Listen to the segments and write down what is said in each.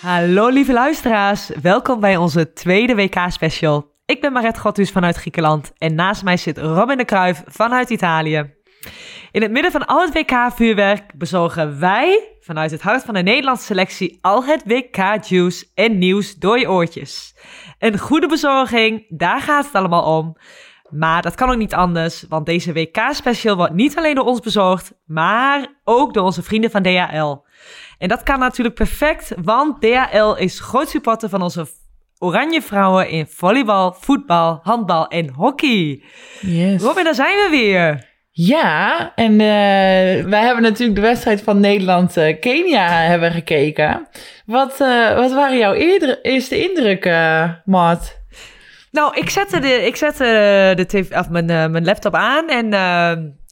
Hallo lieve luisteraars, welkom bij onze tweede WK-special. Ik ben Maret Gottus vanuit Griekenland en naast mij zit Robin de Kruijf vanuit Italië. In het midden van al het WK-vuurwerk bezorgen wij vanuit het hart van de Nederlandse selectie al het WK-juice en nieuws door je oortjes. Een goede bezorging, daar gaat het allemaal om. Maar dat kan ook niet anders, want deze WK-special wordt niet alleen door ons bezorgd, maar ook door onze vrienden van DHL. En dat kan natuurlijk perfect, want DHL is groot supporter van onze Oranje Vrouwen in volleybal, voetbal, handbal en hockey. Yes. Robin, daar zijn we weer. Ja, en uh, wij hebben natuurlijk de wedstrijd van Nederland-Kenia hebben gekeken. Wat, uh, wat waren jouw eerste indrukken, Maat? Nou, ik zette, de, ik zette de TV, of mijn, uh, mijn laptop aan en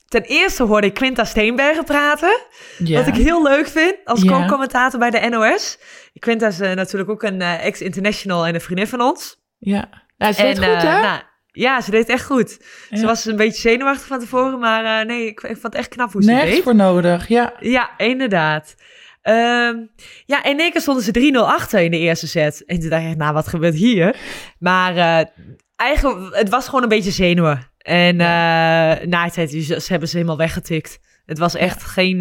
ten eerste hoorde ik Quinta Steenbergen praten. Ja. Wat ik heel leuk vind als ja. co-commentator bij de NOS. Quinta is natuurlijk ook een ex-international en een vriendin van ons. Ja, nou, ze deed goed, hè? Nou, ja, ze deed echt goed. Ja. Ze was een beetje zenuwachtig van tevoren, maar uh, nee, ik, ik, vond het echt knap hoe ze Nergens deed. voor nodig, ja. Ja, inderdaad. Um, ja, in één keer stonden ze 3-0 achter in de eerste set. En toen dacht ik, nou, wat gebeurt hier? Maar uh, eigenlijk, het was gewoon een beetje zenuwen. En ja. uh, na het tijd ze hebben ze helemaal weggetikt. Het was echt geen,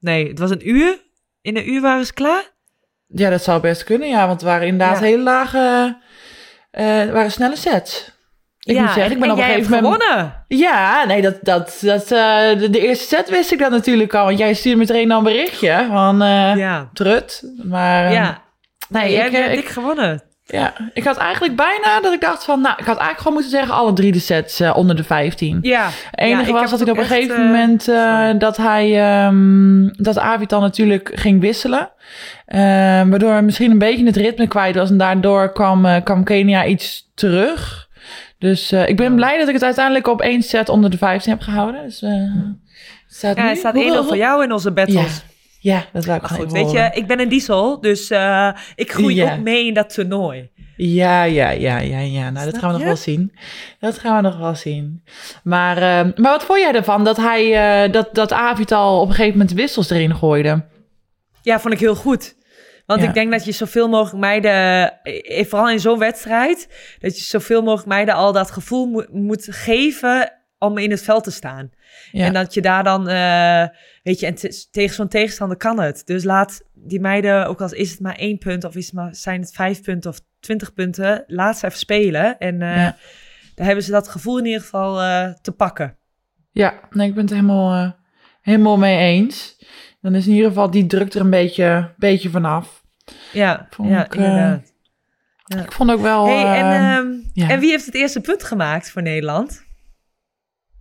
nee, het was een uur. In een uur waren ze klaar. Ja, dat zou best kunnen, ja. Want het waren inderdaad ja. hele lage, waren snelle sets. Ik ja, moet zeggen, ik ben en op een gegeven moment. gewonnen. Ja, nee, dat, dat, dat, uh, de, de, eerste set wist ik dat natuurlijk al. Want jij stuurde meteen al een berichtje van uh, ja. Trut. Maar. Ja. Nee, jij ik, hebt ik, gewonnen. Ja, ik had eigenlijk bijna dat ik dacht van, nou, ik had eigenlijk gewoon moeten zeggen alle drie de sets uh, onder de 15. Ja. Het enige ja, was dat ik op een gegeven moment dat hij, um, dat Avid dan natuurlijk ging wisselen. Uh, waardoor hij misschien een beetje het ritme kwijt was en daardoor kwam, kwam Kenia iets terug. Dus uh, ik ben blij dat ik het uiteindelijk op één set onder de 15 heb gehouden. Dus, uh, staat ja, het staat 1-0 voor jou in onze battles. Ja, ja dat wou ik goed, weet je, ik ben een diesel, dus uh, ik groei ja. ook mee in dat toernooi. Ja, ja, ja, ja, ja. Nou, dat gaan we nog wel zien. Dat gaan we nog wel zien. Maar, uh, maar wat vond jij ervan dat hij, dat, dat Avital op een gegeven moment wissels erin gooide? Ja, vond ik heel goed. Want ja. ik denk dat je zoveel mogelijk meiden, vooral in zo'n wedstrijd, dat je zoveel mogelijk meiden al dat gevoel mo moet geven om in het veld te staan. Ja. En dat je daar dan, uh, weet je, en tegen zo'n tegenstander kan het. Dus laat die meiden, ook al is het maar één punt of is het maar, zijn het vijf punten of twintig punten, laat ze even spelen. En uh, ja. daar hebben ze dat gevoel in ieder geval uh, te pakken. Ja, nee, ik ben het helemaal, helemaal mee eens. Dan is in ieder geval die druk er een beetje, beetje vanaf. Ja, vond ja ik, inderdaad. Ja. Ik vond ook wel... Hey, en, uh, ja. en wie heeft het eerste punt gemaakt voor Nederland?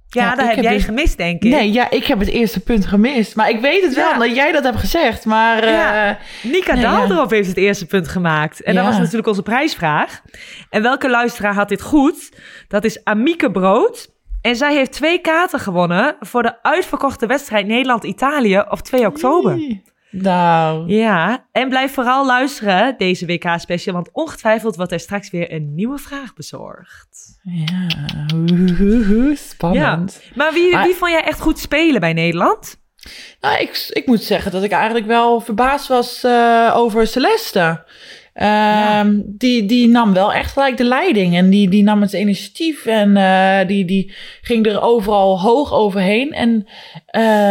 Ja, ja dat heb jij dus, gemist, denk ik. Nee, ja, ik heb het eerste punt gemist. Maar ik weet het wel, dat jij dat hebt gezegd. Maar, uh, ja. Nika nee, Daaldorp heeft het eerste punt gemaakt. En dat was natuurlijk onze prijsvraag. En welke luisteraar had dit goed? Dat is Amieke Brood. En zij heeft twee kaarten gewonnen voor de uitverkochte wedstrijd Nederland-Italië op 2 oktober. Nou. Ja, en blijf vooral luisteren deze WK-special, want ongetwijfeld wordt er straks weer een nieuwe vraag bezorgd. Ja, spannend. Ja. Maar wie, wie vond jij echt goed spelen bij Nederland? Nou, ik, ik moet zeggen dat ik eigenlijk wel verbaasd was uh, over Celeste. Ja. die, die nam wel echt gelijk de leiding en die, die nam het initiatief en uh, die, die ging er overal hoog overheen. En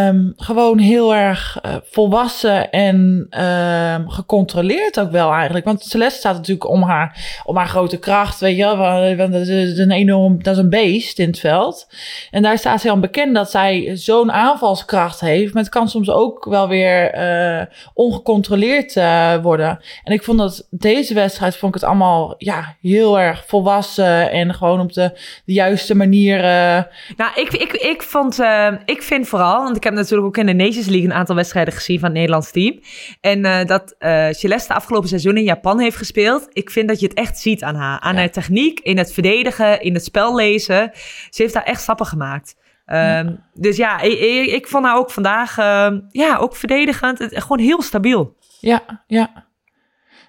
um, gewoon heel erg uh, volwassen en um, gecontroleerd ook wel eigenlijk. Want Celeste staat natuurlijk om haar, om haar grote kracht, weet je wel. Want dat is een enorm, dat is een beest in het veld. En daar staat ze al bekend dat zij zo'n aanvalskracht heeft. Maar het kan soms ook wel weer uh, ongecontroleerd worden. En ik vond dat deze wedstrijd vond ik het allemaal ja, heel erg volwassen en gewoon op de, de juiste manier. eh, Nou, ik, ik, ik, vond, eh, ik vind vooral, want ik heb natuurlijk ook in de Nations League een aantal wedstrijden gezien van het Nederlands team. En eh, dat eh Celeste de afgelopen seizoen in Japan heeft gespeeld. Ik vind dat je het echt ziet aan haar. Aan Ja. haar techniek, in het verdedigen, in het spel lezen. Ze heeft daar echt stappen gemaakt. Ehm, Dus ja, ik, ik, ik vond haar ook vandaag ehm, ja, ook verdedigend. Het, gewoon heel stabiel. Ja, ja.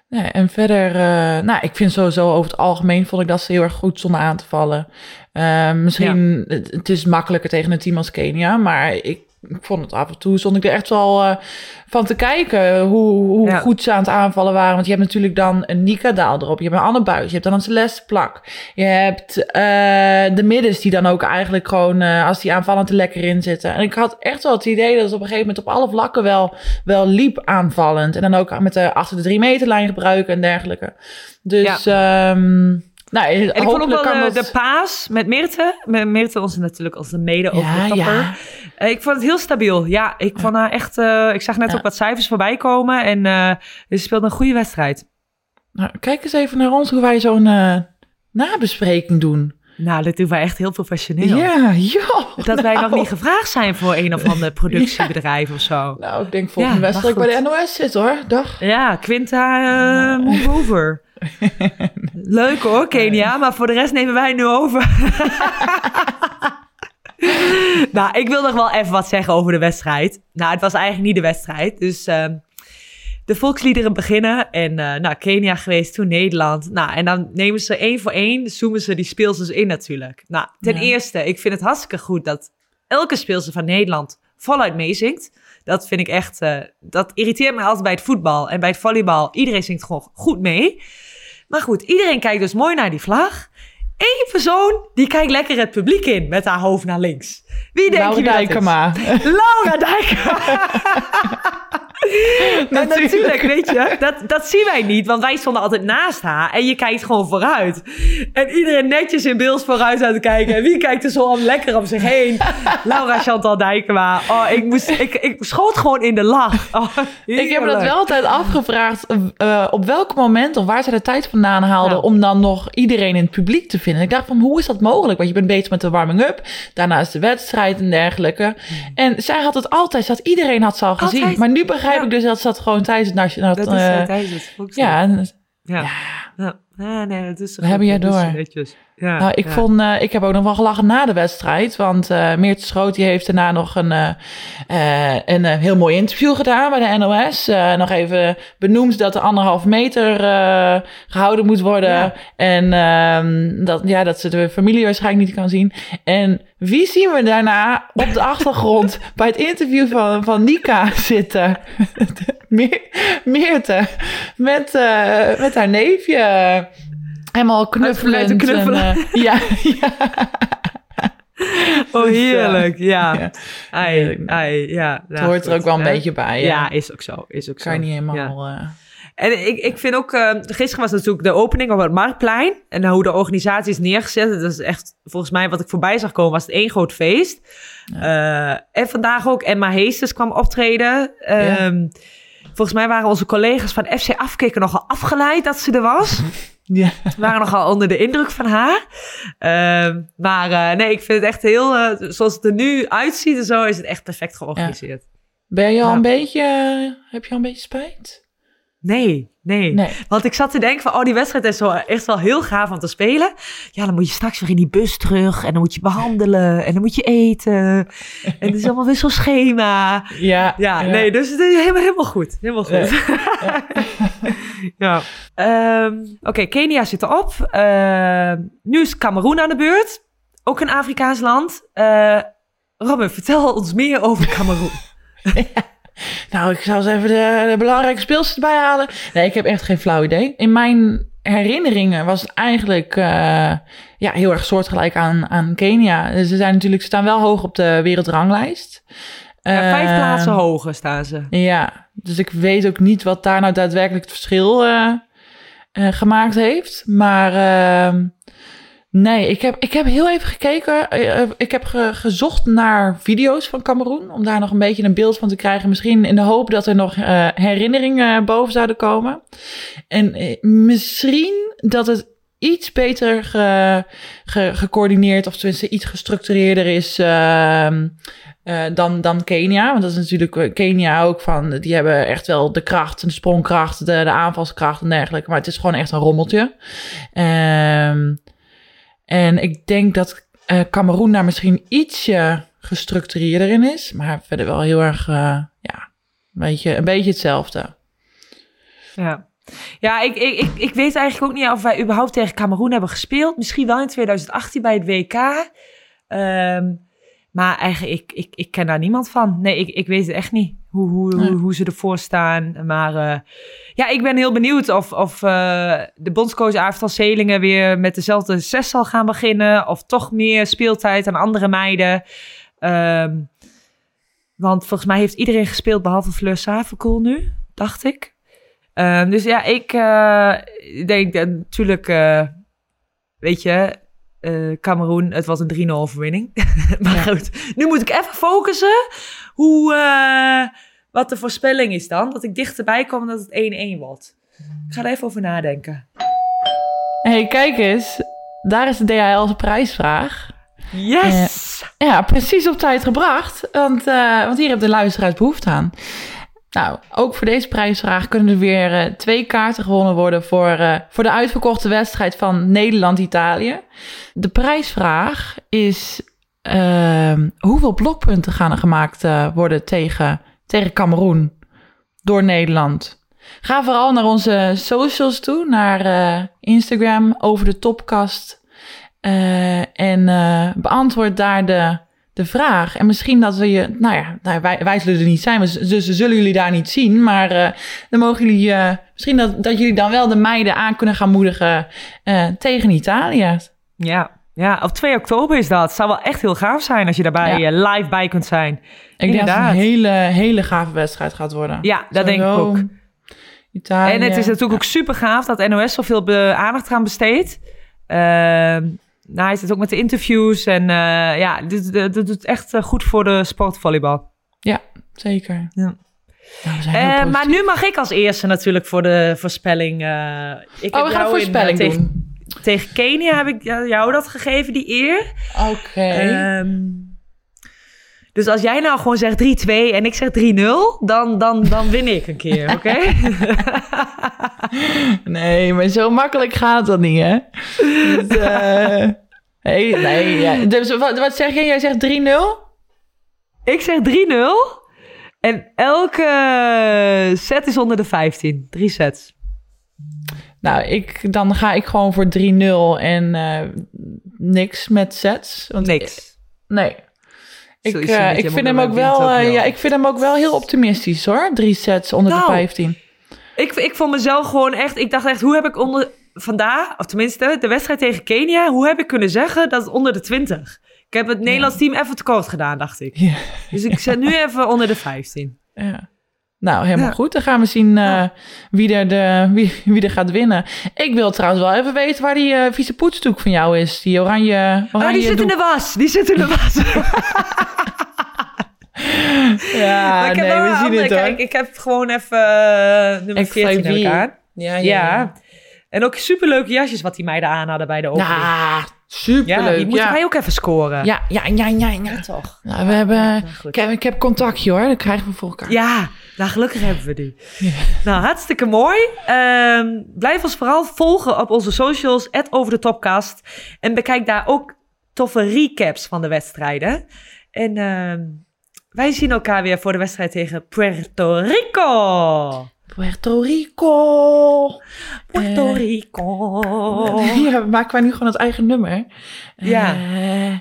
Nee, en verder, eh, nou, ik vind sowieso over het algemeen vond ik dat ze heel erg goed stonden aan te vallen. Eh, misschien, het, het is makkelijker tegen een team als Kenia, maar ik, ik vond het af en toe, stond ik er echt wel eh, van te kijken hoe, hoe Ja. goed ze aan het aanvallen waren. Want je hebt natuurlijk dan een Nika Daal erop, je hebt een Anne Buis, je hebt dan een Celeste Plak. Je hebt eh, de middens die dan ook eigenlijk gewoon, eh, als die aanvallend er lekker in zitten. En ik had echt wel het idee dat het op een gegeven moment op alle vlakken wel, wel liep aanvallend. En dan ook met de achter de drie meter lijn gebruiken en dergelijke. Dus, ehm nou, En ik vond ook wel eh, dat... de paas met Meerte. Met Meerte, onze natuurlijk als de mede Ja, overtopper. ja. Eh, ik vond het heel stabiel. Ja, ik vond haar echt... eh, ik zag net Ja. ook wat cijfers voorbij komen. En eh ze speelde een goede wedstrijd. Nou, kijk eens even naar ons hoe wij zo'n eh, nabespreking doen. Nou, dat doen wij echt heel professioneel. Ja, joh. Dat wij nog Nou. niet gevraagd zijn voor een of ander productiebedrijf of zo. Nou, ik denk volgende Ja, wedstrijd bij de NOS zit hoor. Dag. Ja, Quinta, over. Leuk hoor, Kenia, maar voor de rest nemen wij nu over. nou, ik wil nog wel even wat zeggen over de wedstrijd. Nou, het was eigenlijk niet de wedstrijd. Dus ehm, de volksliederen beginnen. En eh, nou, Kenia geweest, toen Nederland. Nou, en dan nemen ze één voor één, zoomen ze die speelsters in natuurlijk. Nou, ten Ja. eerste, ik vind het hartstikke goed dat elke speelster van Nederland voluit meezingt. Dat vind ik echt, eh, dat irriteert me altijd bij het voetbal en bij het volleybal. Iedereen zingt gewoon goed mee. Maar goed, iedereen kijkt dus mooi naar die vlag. Eén persoon, die kijkt lekker het publiek in met haar hoofd naar links. Wie denk Laura je dat is? Dijkema. Laura Dijkema. En natuurlijk, weet je, dat, dat zien wij niet, want wij stonden altijd naast haar en je kijkt gewoon vooruit. En iedereen netjes in beeld vooruit aan het kijken. En wie kijkt er zo al lekker om zich heen? Laura Chantal Dijkema. Oh, ik, moest, ik, ik schoot gewoon in de lach. Oh, Ik heb dat wel altijd afgevraagd eh, op welk moment of waar ze de tijd vandaan haalden om dan nog iedereen in het publiek te vinden. Ik dacht van hoe is dat mogelijk? Want je bent bezig met de warming-up, daarna is de wedstrijd en dergelijke. En zij had het altijd, had, iedereen had ze al gezien. Altijd. Maar nu begrijp Ja. ik dus dat ze dat gewoon tijdens het nationaal... Dat is eh, uh, tijdens het ja, en- Ja. ja. Ja. nee, dat is We dat is door. netjes. Ja, Nou, ik, ja. vond, eh, ik heb ook nog wel gelachen na de wedstrijd. Want eh Meertje Schroot die heeft daarna nog een, eh, een heel mooi interview gedaan bij de NOS. Nog even benoemd dat de anderhalf meter eh, gehouden moet worden. Ja. En ehm, dat, ja, dat ze de familie waarschijnlijk niet kan zien. En wie zien we daarna op de achtergrond bij het interview van, van Nika zitten? Meer, Meerte met, met haar neefje. Helemaal knuffelend. Knuffelen. en, eh, ja, ja. Oh, Dus, eh, heerlijk. Ja. ja. Ai, ai, ja. Het hoort er ook wel een beetje bij. Ja, Ja, is ook zo. Is ook zo. kan je niet Ja. helemaal... eh, En ik, ik vind ook, eh, gisteren was natuurlijk de opening op het Marktplein. En hoe de organisatie is neergezet. Dat is echt, volgens mij, wat ik voorbij zag komen, was het één groot feest. En vandaag ook Emma Heesters kwam optreden. Ehm, Volgens mij waren onze collega's van FC Afkikken nogal afgeleid dat ze er was. ja. We waren nogal onder de indruk van haar. Ehm, maar eh, nee, ik vind het echt heel, eh, zoals het er nu uitziet en zo, is het echt perfect georganiseerd. Ben je al Ja. een beetje... Heb je al een beetje spijt? Nee, nee, Nee. Want ik zat te denken van, oh, die wedstrijd is zo echt wel heel gaaf om te spelen. Ja, dan moet je straks weer in die bus terug en dan moet je behandelen en dan moet je eten. En het is allemaal weer zo'n schema. Ja. Ja, nee, dus het is helemaal, helemaal goed. Helemaal goed. Ja. Ehm, Oké, Kenia zit erop. Ehm, nu is Cameroen aan de beurt. Ook een Afrikaans land. Eh Robin, vertel ons meer over Cameroen. Nou, ik zou eens even de, de belangrijke speelsters erbij halen. Nee, ik heb echt geen flauw idee. In mijn herinneringen was het eigenlijk eh, ja, heel erg soortgelijk aan, aan Kenia. Ze zijn natuurlijk, ze staan wel hoog op de wereldranglijst. Ja, vijf Ehm, plaatsen hoger staan ze. Ja, dus ik weet ook niet wat daar nou daadwerkelijk het verschil eh, eh, gemaakt heeft. Maar ehm, Nee, ik heb, ik heb heel even gekeken. Eh, eh, Ik heb ge- gezocht naar video's van Cameroen. Om daar nog een beetje een beeld van te krijgen. Misschien in de hoop dat er nog eh, herinneringen boven zouden komen. En misschien dat het iets beter ge, ge- gecoördineerd. Of tenminste iets gestructureerder is. ehm, eh, dan, dan Kenia. Want dat is natuurlijk Kenia ook van. Die hebben echt wel de kracht, de sprongkracht, de, de aanvalskracht en dergelijke. Maar het is gewoon echt een rommeltje. Ehm, en ik denk dat eh Cameroen daar misschien ietsje gestructureerder in is. Maar verder wel heel erg, eh, ja, een beetje, een beetje hetzelfde. Ja. Ja, ik, ik, ik, weet eigenlijk ook niet of wij überhaupt tegen Cameroen hebben gespeeld. Misschien wel in 2018 bij het WK. Ehm, maar eigenlijk, ik, ik, ik ken daar niemand van. Nee, ik, ik weet het echt niet hoe, hoe, Nee. hoe, hoe ze ervoor staan. Maar eh, ja, ik ben heel benieuwd of, of eh, de bondscoach Aaftal Zelingen weer met dezelfde zes zal gaan beginnen. Of toch meer speeltijd aan andere meiden. Ehm, want volgens mij heeft iedereen gespeeld behalve Fleur Savenkool nu, dacht ik. Ehm, dus ja, ik eh, denk dat natuurlijk, weet je, eh Cameroen, het was een 3-0 overwinning. maar Ja. goed, nu moet ik even focussen hoe, eh, wat de voorspelling is dan. Dat ik dichterbij kom dat het 1-1 wordt. Ik ga er even over nadenken. hey, kijk eens. Daar is de DHL's prijsvraag. Yes! Ja, precies op tijd gebracht. Want, eh, want hier hebben de luisteraars behoefte aan. Nou, ook voor deze prijsvraag kunnen er weer eh, twee kaarten gewonnen worden voor, eh, voor de uitverkochte wedstrijd van Nederland-Italië. De prijsvraag is: ehm, hoeveel blokpunten gaan er gemaakt eh, worden tegen, tegen Cameroen door Nederland? Ga vooral naar onze socials toe, naar Instagram over de topkast. En beantwoord daar de, de vraag. En misschien dat we je, nou ja, nou, wij, wij zullen er niet zijn, dus ze zullen jullie daar niet zien. Maar eh, dan mogen jullie, eh, misschien dat, dat jullie dan wel de meiden aan kunnen gaan moedigen eh, tegen Italië. Ja. ja, op 2 oktober is dat. Zou wel echt heel gaaf zijn als je daarbij Ja. live bij kunt zijn. Ik denk dat het Inderdaad. een hele, hele gave wedstrijd gaat worden. Ja, dat denk ik ook. Italië. En het is natuurlijk ook super gaaf dat NOS zoveel aandacht aan besteedt. Ehm nou, hij zit ook met de interviews. En eh, ja, dit, dit, dit doet echt eh, goed voor de sportvolleybal. Zeker. Ja. Nou, Eh, maar nu mag ik als eerste natuurlijk voor de voorspelling. ik Oh, heb we gaan in, voorspelling tegen, doen. Tegen Kenia heb ik jou dat gegeven, die eer. Oké. Ehm, dus als jij nou gewoon zegt 3-2 en ik zeg 3-0, dan, dan, dan win ik een keer, oké? Nee, maar zo makkelijk gaat dat niet, hè? Dus, eh, nee, nee. Ja. Dus wat, wat zeg jij? Jij zegt 3-0? Ik zeg 3-0. En elke set is onder de 15. Drie sets. Nou, ik, dan ga ik gewoon voor 3-0 en eh, niks met sets. Want Niks. Nee. Ik, eh, ik, vind hem ook wint wel, ook eh, wel. ja, ik vind hem ook wel heel optimistisch hoor. Drie sets onder Nou. de 15. Ik, ik vond mezelf gewoon echt... Ik dacht echt, hoe heb ik onder... Vandaag, of tenminste, de wedstrijd tegen Kenia... Hoe heb ik kunnen zeggen dat het onder de 20? Ik heb het Nederlands team even tekort gedaan, dacht ik. Ja. Dus ik zet nu even onder de 15. Ja. Nou, helemaal Ja. goed. Dan gaan we zien eh, wie, er de, wie, wie er gaat winnen. Ik wil trouwens wel even weten waar die vieze poetsdoek van jou is. Die oranje, oranje Oh, die zit in de was. Die zit in de was. Ja, ik heb nee, wel we zien andere- het hoor. Kijk, ik heb gewoon even eh, nummer Ik 14 heb ik wie? aan. Ja, Ja. En ook superleuke jasjes wat die meiden aan hadden bij de opening. Ja, Ja, superleuk. die moeten ja. wij ook even scoren. Ja, ja, ja, ja, ja. toch? Nou, we hebben... Ja, goed. ik, heb, ik heb contactje hoor, dat krijgen we voor elkaar. Ja, nou gelukkig hebben we die. Nou, hartstikke mooi. Ehm, blijf ons vooral volgen op onze socials, over de topcast. En bekijk daar ook toffe recaps van de wedstrijden. En ehm, wij zien elkaar weer voor de wedstrijd tegen Puerto Rico. Puerto Rico. Puerto Eh, Rico. Ja, we maken wij nu gewoon het eigen nummer. Ja. Eh,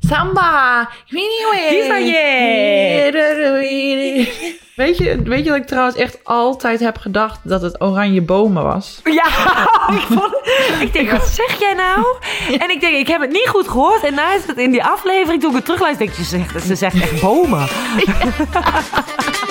samba. Weet je, weet je dat ik trouwens echt altijd heb gedacht dat het oranje bomen was? Ja, ik, vond, ik denk, wat zeg jij nou? En ik denk, ik heb het niet goed gehoord. En na is het in die aflevering, toen ik het terugluister, denk ik, ze zegt, ze zegt echt bomen.